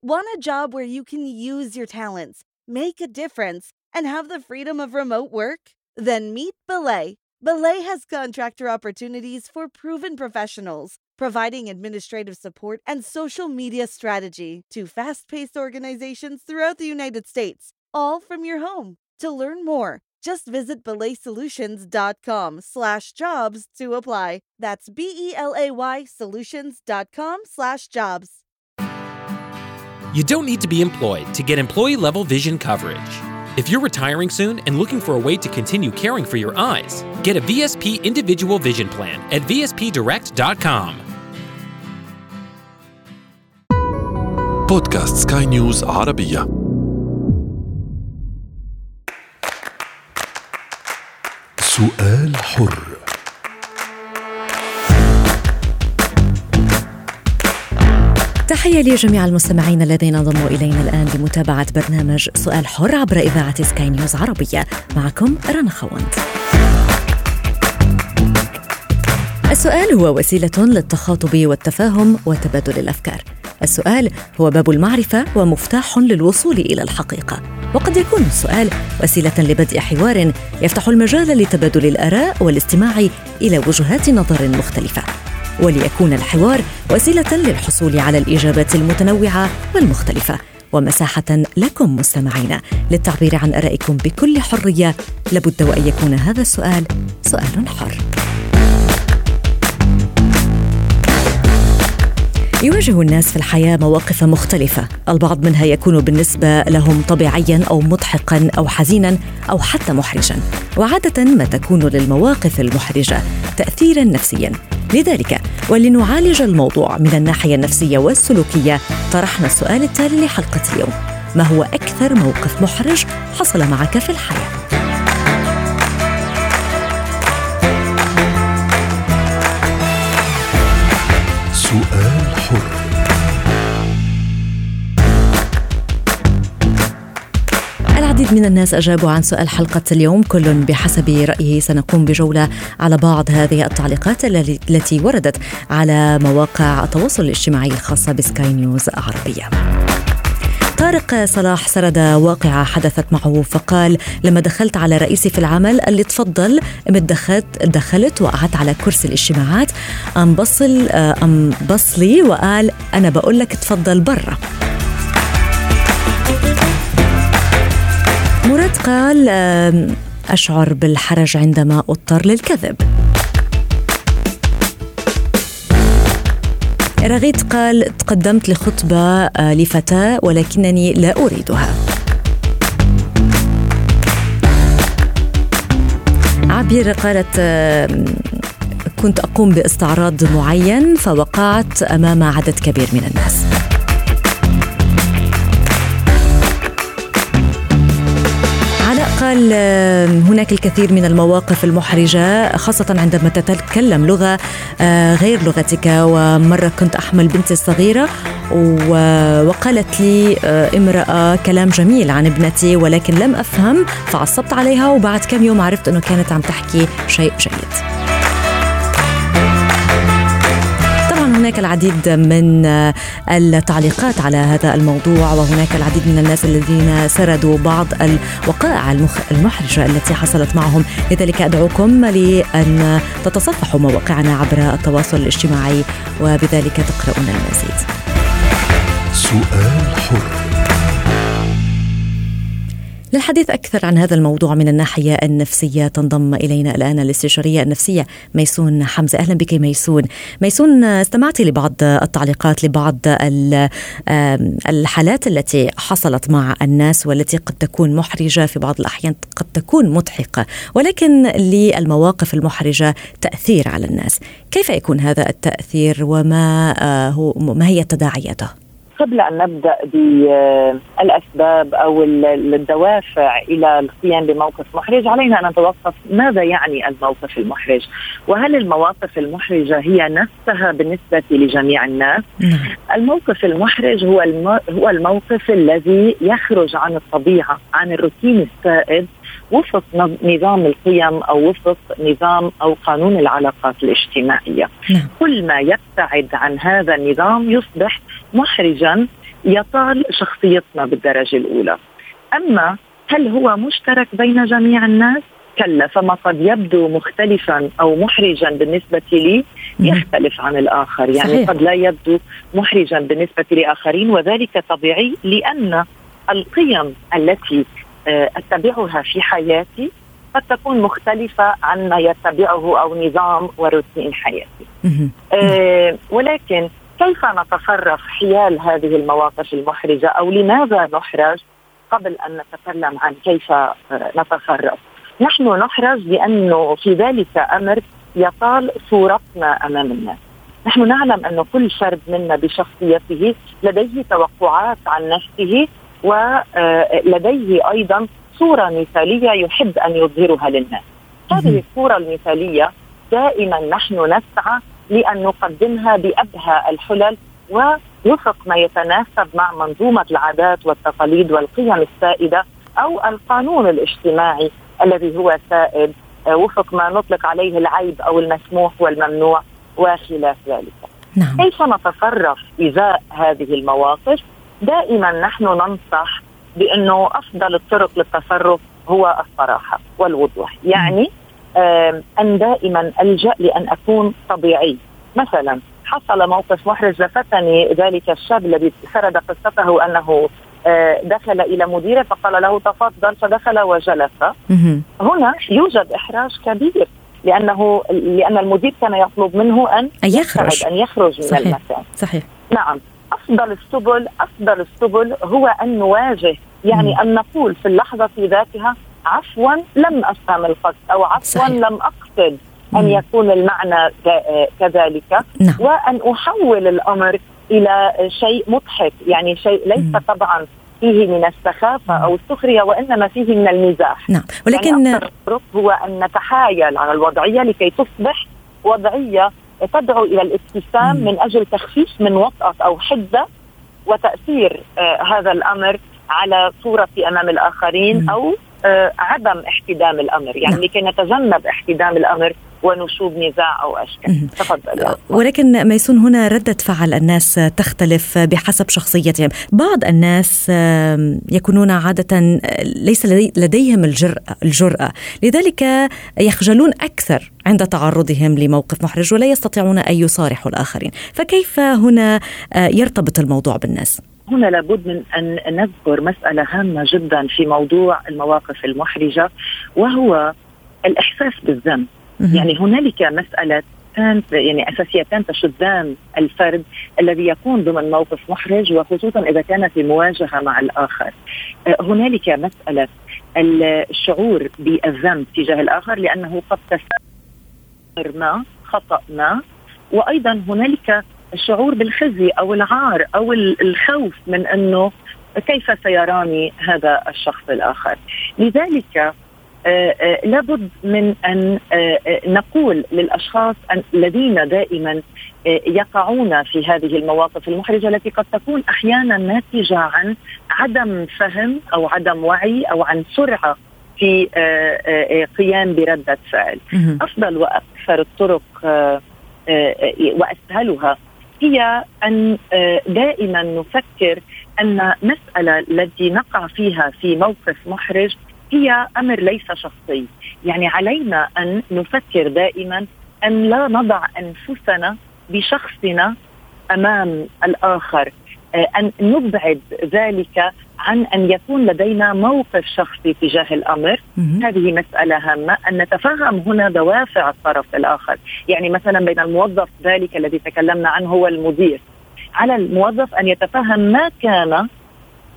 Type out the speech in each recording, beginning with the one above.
Want a job where you can use your talents, make a difference, and have the freedom of remote work? Then meet Belay. Belay has contractor opportunities for proven professionals, providing administrative support and social media strategy to fast paced organizations throughout the United States, all from your home. To learn more, just visit belaysolutions.com slash jobs to apply. That's B-E-L-A-Y solutions.com slash jobs. You don't need to be employed to get employee level vision coverage. If you're retiring soon and looking for a way to continue caring for your eyes, get a VSP individual vision plan at VSPdirect.com. بودكاست سكاي نيوز عربية سؤال حر تحية لجميع المستمعين الذين انضموا إلينا الآن لمتابعة برنامج سؤال حر عبر إذاعة سكاي نيوز عربية. معكم رنا خوند السؤال هو وسيلة للتخاطب والتفاهم وتبادل الأفكار. السؤال هو باب المعرفة ومفتاح للوصول إلى الحقيقة. وقد يكون السؤال وسيلة لبدء حوار يفتح المجال لتبادل الآراء والاستماع إلى وجهات نظر مختلفة. وليكون الحوار وسيلة للحصول على الإجابات المتنوعة والمختلفة. ومساحة لكم مستمعينا للتعبير عن آرائكم بكل حرية. لابد وأن يكون هذا السؤال سؤال حر. يواجه الناس في الحياة مواقف مختلفة. البعض منها يكون بالنسبة لهم طبيعيا أو مضحكا أو حزينا أو حتى محرجا. وعادة ما تكون للمواقف المحرجة تأثيرا نفسيا. لذلك ولنعالج الموضوع من الناحية النفسية والسلوكية طرحنا السؤال التالي لحلقة اليوم. ما هو أكثر موقف محرج حصل معك في الحياة؟ سؤال العديد من الناس أجابوا عن سؤال حلقة اليوم. كل بحسب رأيه سنقوم بجولة على بعض هذه التعليقات التي وردت على مواقع التواصل الاجتماعي الخاصة بسكاي نيوز عربية. طارق صلاح سرد واقعة حدثت معه فقال لما دخلت على رئيسي في العمل قال لي تفضل دخلت دخلت وقعدت على كرسي الاجتماعات أم بصل أم بصلي؟ وقال أنا بقول لك تفضل برا. مراد قال أشعر بالحرج عندما أضطر للكذب. رغيت قال تقدمت لخطبة لفتاة ولكنني لا أريدها. عبير قالت كنت أقوم باستعراض معين فوقعت أمام عدد كبير من الناس. قال هناك الكثير من المواقف المحرجة خاصة عندما تتكلم لغة غير لغتك. ومرة كنت أحمل بنتي الصغيرة وقالت لي امرأة كلام جميل عن ابنتي ولكن لم أفهم فعصبت عليها وبعد كم يوم عرفت أنه كانت عم تحكي شيء جيد. هناك العديد من التعليقات على هذا الموضوع وهناك العديد من الناس الذين سردوا بعض الوقائع المحرجة التي حصلت معهم. لذلك أدعوكم لأن تتصفحوا مواقعنا عبر التواصل الاجتماعي وبذلك تقرؤون المزيد. سؤال حر. للحديث أكثر عن هذا الموضوع من الناحية النفسية. تنضم إلينا الآن الاستشارية النفسية ميسون حمزة. أهلا بك ميسون. ميسون استمعتي لبعض التعليقات لبعض الحالات التي حصلت مع الناس والتي قد تكون محرجة. في بعض الأحيان قد تكون مضحكة ولكن للمواقف المحرجة تأثير على الناس. كيف يكون هذا التأثير؟ وما هو ما هي تداعياته؟ قبل أن نبدأ بالأسباب أو الدوافع إلى القيام بموقف محرج علينا أن نتوقف ماذا يعني الموقف المحرج؟ وهل المواقف المحرجة هي نفسها بالنسبة لجميع الناس؟ الموقف المحرج هو هو الموقف الذي يخرج عن الطبيعة عن الروتين السائد وفق نظام القيم أو وفق نظام أو قانون العلاقات الاجتماعية. نعم. كل ما يبتعد عن هذا النظام يصبح محرجا يطال شخصيتنا بالدرجة الأولى. أما هل هو مشترك بين جميع الناس؟ كلا فما قد يبدو مختلفا أو محرجا بالنسبة لي يختلف عن الآخر. يعني صحيح. قد لا يبدو محرجا بالنسبة لآخرين وذلك طبيعي لأن القيم التي آه، أتبعها في حياتي قد تكون مختلفة عن ما يتبعه أو نظام وروتين حياتي. آه ولكن كيف نتصرف حيال هذه المواقف المحرجة أو لماذا نحرج قبل أن نتكلم عن كيف آه، نتصرف؟ نحن نحرج لأنه في ذلك أمر يطال صورتنا أمام الناس. نحن نعلم أن كل فرد منا بشخصيته لديه توقعات عن نفسه ولديه أيضا صورة مثالية يحب أن يظهرها للناس. هذه الصورة المثالية دائما نحن نسعى لأن نقدمها بأبهى الحلل ووفق ما يتناسب مع منظومة العادات والتقاليد والقيم السائدة أو القانون الاجتماعي الذي هو سائد. آه، وفق ما نطلق عليه العيب أو المسموح والممنوع وخلاف ذلك. نعم. كيف نتصرف إزاء هذه المواقف؟ دائما نحن ننصح بأنه أفضل الطرق للتصرف هو الصراحة والوضوح، يعني أن دائما ألجأ لأن أكون طبيعي، مثلا حصل موقف محرج لفتني ذلك الشاب الذي سرد قصته أنه آه، دخل إلى مديرة فقال له تفضل فدخل وجلس. هنا يوجد إحراج كبير لأنه لأن المدير كان يطلب منه أن يخرج. أن يخرج من صحيح. المكان. صحيح. نعم. أفضل السبل أفضل السبل هو أن نواجه يعني مم. أن نقول في اللحظة ذاتها عفوا لم أفهم القصد أو عفوا صحيح. لم أقصد أن مم. يكون المعنى كذلك نعم. وأن أحول الأمر إلى شيء مضحك يعني شيء ليس مم. طبعا فيه من السخافة أو السخرية وإنما فيه من المزاح نعم ولكن يعني هو أن نتحايل على الوضعية لكي تصبح وضعية تدعو إلى الابتسام من أجل تخفيف من وطأة أو حدة وتأثير آه هذا الأمر على صورتي أمام الآخرين أو آه عدم احتدام الأمر. يعني نعم. لكي نتجنب احتدام الأمر ونشوب نزاع أو أشكال. تفضل. ولكن ميسون هنا ردة فعل الناس تختلف بحسب شخصيتهم. بعض الناس يكونون عادة ليس لديهم الجرأة, الجرأة. لذلك يخجلون أكثر عند تعرضهم لموقف محرج ولا يستطيعون أن يصارحوا الآخرين. فكيف هنا يرتبط الموضوع بالناس؟ هنا لابد من أن نذكر مسألة هامة جدا في موضوع المواقف المحرجة وهو الإحساس بالذنب يعني هنالك مسألة يعني اساسيتان تشدان الفرد الذي يكون ضمن موقف محرج وخصوصا إذا كان في مواجهة مع الآخر. آه، هنالك مسألة الشعور بالذنب تجاه الآخر لأنه قد تسمر ما خطأ ما وأيضا هنالك الشعور بالخزي أو العار أو الخوف من أنه كيف سيراني هذا الشخص الآخر لذلك آه، آه، لابد من أن آه، نقول للأشخاص الذين دائما يقعون في هذه المواقف المحرجة التي قد تكون أحيانا ناتجه عن عدم فهم أو عدم وعي أو عن سرعة في قيام بردة فعل. أفضل وأكثر الطرق وأسهلها هي أن دائما نفكر أن مسألة التي نقع فيها في موقف محرج هي أمر ليس شخصي، يعني علينا أن نفكر دائما أن لا نضع أنفسنا بشخصنا أمام الآخر، آه، أن نبعد ذلك عن أن يكون لدينا موقف شخصي تجاه الأمر. هذه مسألة هامة. أن نتفهم هنا دوافع الطرف الآخر. يعني مثلا بين الموظف ذلك الذي تكلمنا عنه هو المدير. على الموظف أن يتفهم ما كان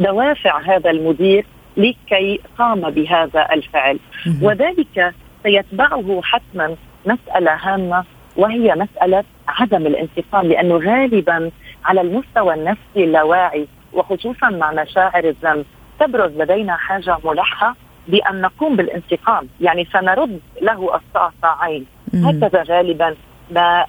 دوافع هذا المدير لكي قام بهذا الفعل. وذلك سيتبعه حتما مسألة هامة وهي مسألة عدم الانتقام لأنه غالبا على المستوى النفسي اللاواعي وخصوصا مع مشاعر الذنب. تبرز لدينا حاجة ملحة بأن نقوم بالانتقام يعني سنرد له الصعصعين هكذا غالبا ما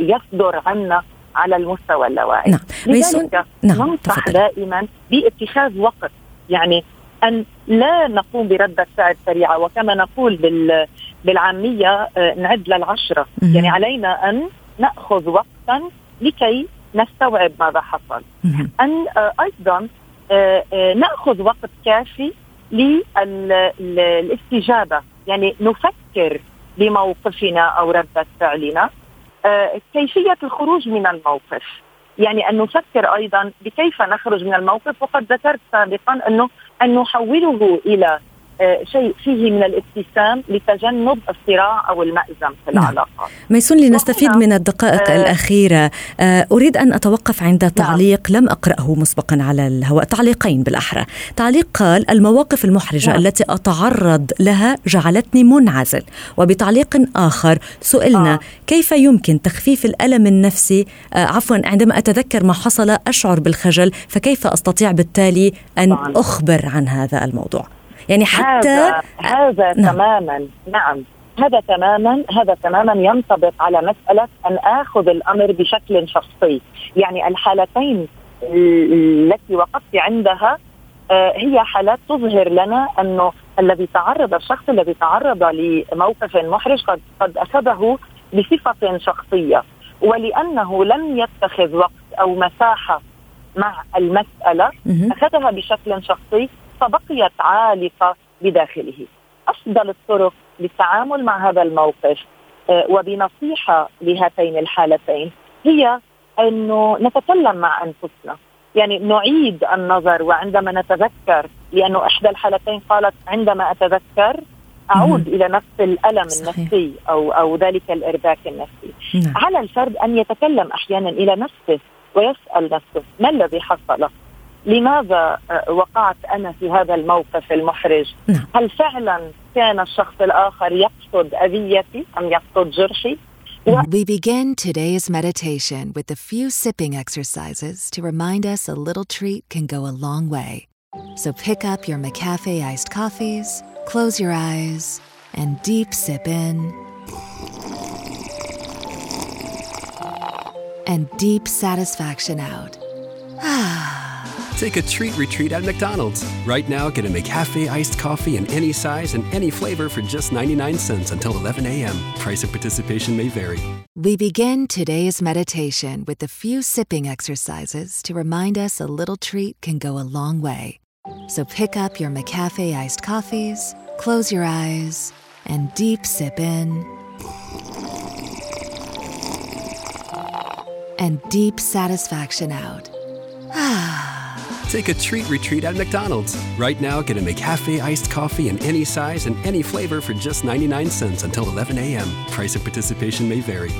يصدر عنا على المستوى اللاواعي. نعم. لذلك نعم. ننصح دائما باتخاذ وقت يعني أن لا نقوم برده فعل سريعه وكما نقول بال بالعامية آه، نعد للعشرة. يعني علينا أن نأخذ وقتا لكي نستوعب ماذا حصل. أن أيضا نأخذ وقت كافي للاستجابه يعني نفكر بموقفنا أو ردة فعلنا. كيفية الخروج من الموقف. يعني أن نفكر أيضا بكيف نخرج من الموقف وقد ذكرت سابقا أنه أن نحوله آه، شيء فيه من الابتسام لتجنب الصراع أو المأزم في نعم. العلاقة. ميسون لنستفيد من الدقائق آه الأخيرة، آه أريد أن أتوقف عند نعم. تعليق نعم. لم أقرأه مسبقا على الهواء، تعليقين بالأحرى. تعليق قال المواقف المحرجة نعم. التي أتعرض لها جعلتني منعزل، وبتعليق آخر سئلنا آه. كيف يمكن تخفيف الألم النفسي آه عفوا عندما أتذكر ما حصل أشعر بالخجل، فكيف أستطيع بالتالي أن طبعا. أخبر عن هذا الموضوع؟ يعني حتى هذا, هذا نعم. تماما نعم. هذا تماما هذا تماما ينطبق على مسألة أن آخذ الأمر بشكل شخصي، يعني الحالتين التي وقفت عندها آه، هي حالات تظهر لنا أنه الذي تعرض الشخص الذي تعرض لموقف محرج قد قد أخذه بصفة شخصية. ولأنه لم يتخذ وقت أو مساحة مع المسألة أخذها بشكل شخصي فبقيت عالقة بداخله. أفضل الطرق للتعامل مع هذا الموقف آه، وبنصيحة لهاتين الحالتين هي انه نتكلم مع أنفسنا يعني نعيد النظر وعندما نتذكر لأنه إحدى الحالتين قالت عندما أتذكر أعود إلى نفس الألم صحيح. النفسي أو أو ذلك الإرباك النفسي نعم. على الفرد أن يتكلم أحيانا إلى نفسه ويسأل نفسه ما الذي حصل لماذا آه، وقعت انا في هذا الموقف المحرج؟ نعم. هل فعلا كان الشخص الاخر يقصد اذيتي ام يقصد جرحي؟ We begin today's meditation with a few sipping exercises to remind us a little treat can go a long way. So pick up your McCafe iced coffees, close your eyes, and deep sip in. And deep satisfaction out. Ah. Take a treat retreat at McDonald's. Right now, get a McCafe iced coffee in any size and any flavor for just 99 cents until 11 a.m. Price of participation may vary. We begin today's meditation with a few sipping exercises to remind us a little treat can go a long way. So pick up your McCafe iced coffees, close your eyes, and deep sip in. And deep satisfaction out. Ah. Take a treat retreat at McDonald's. Right now, get a McCafe iced coffee in any size and any flavor for just 99 cents until 11 a.m. Price of participation may vary.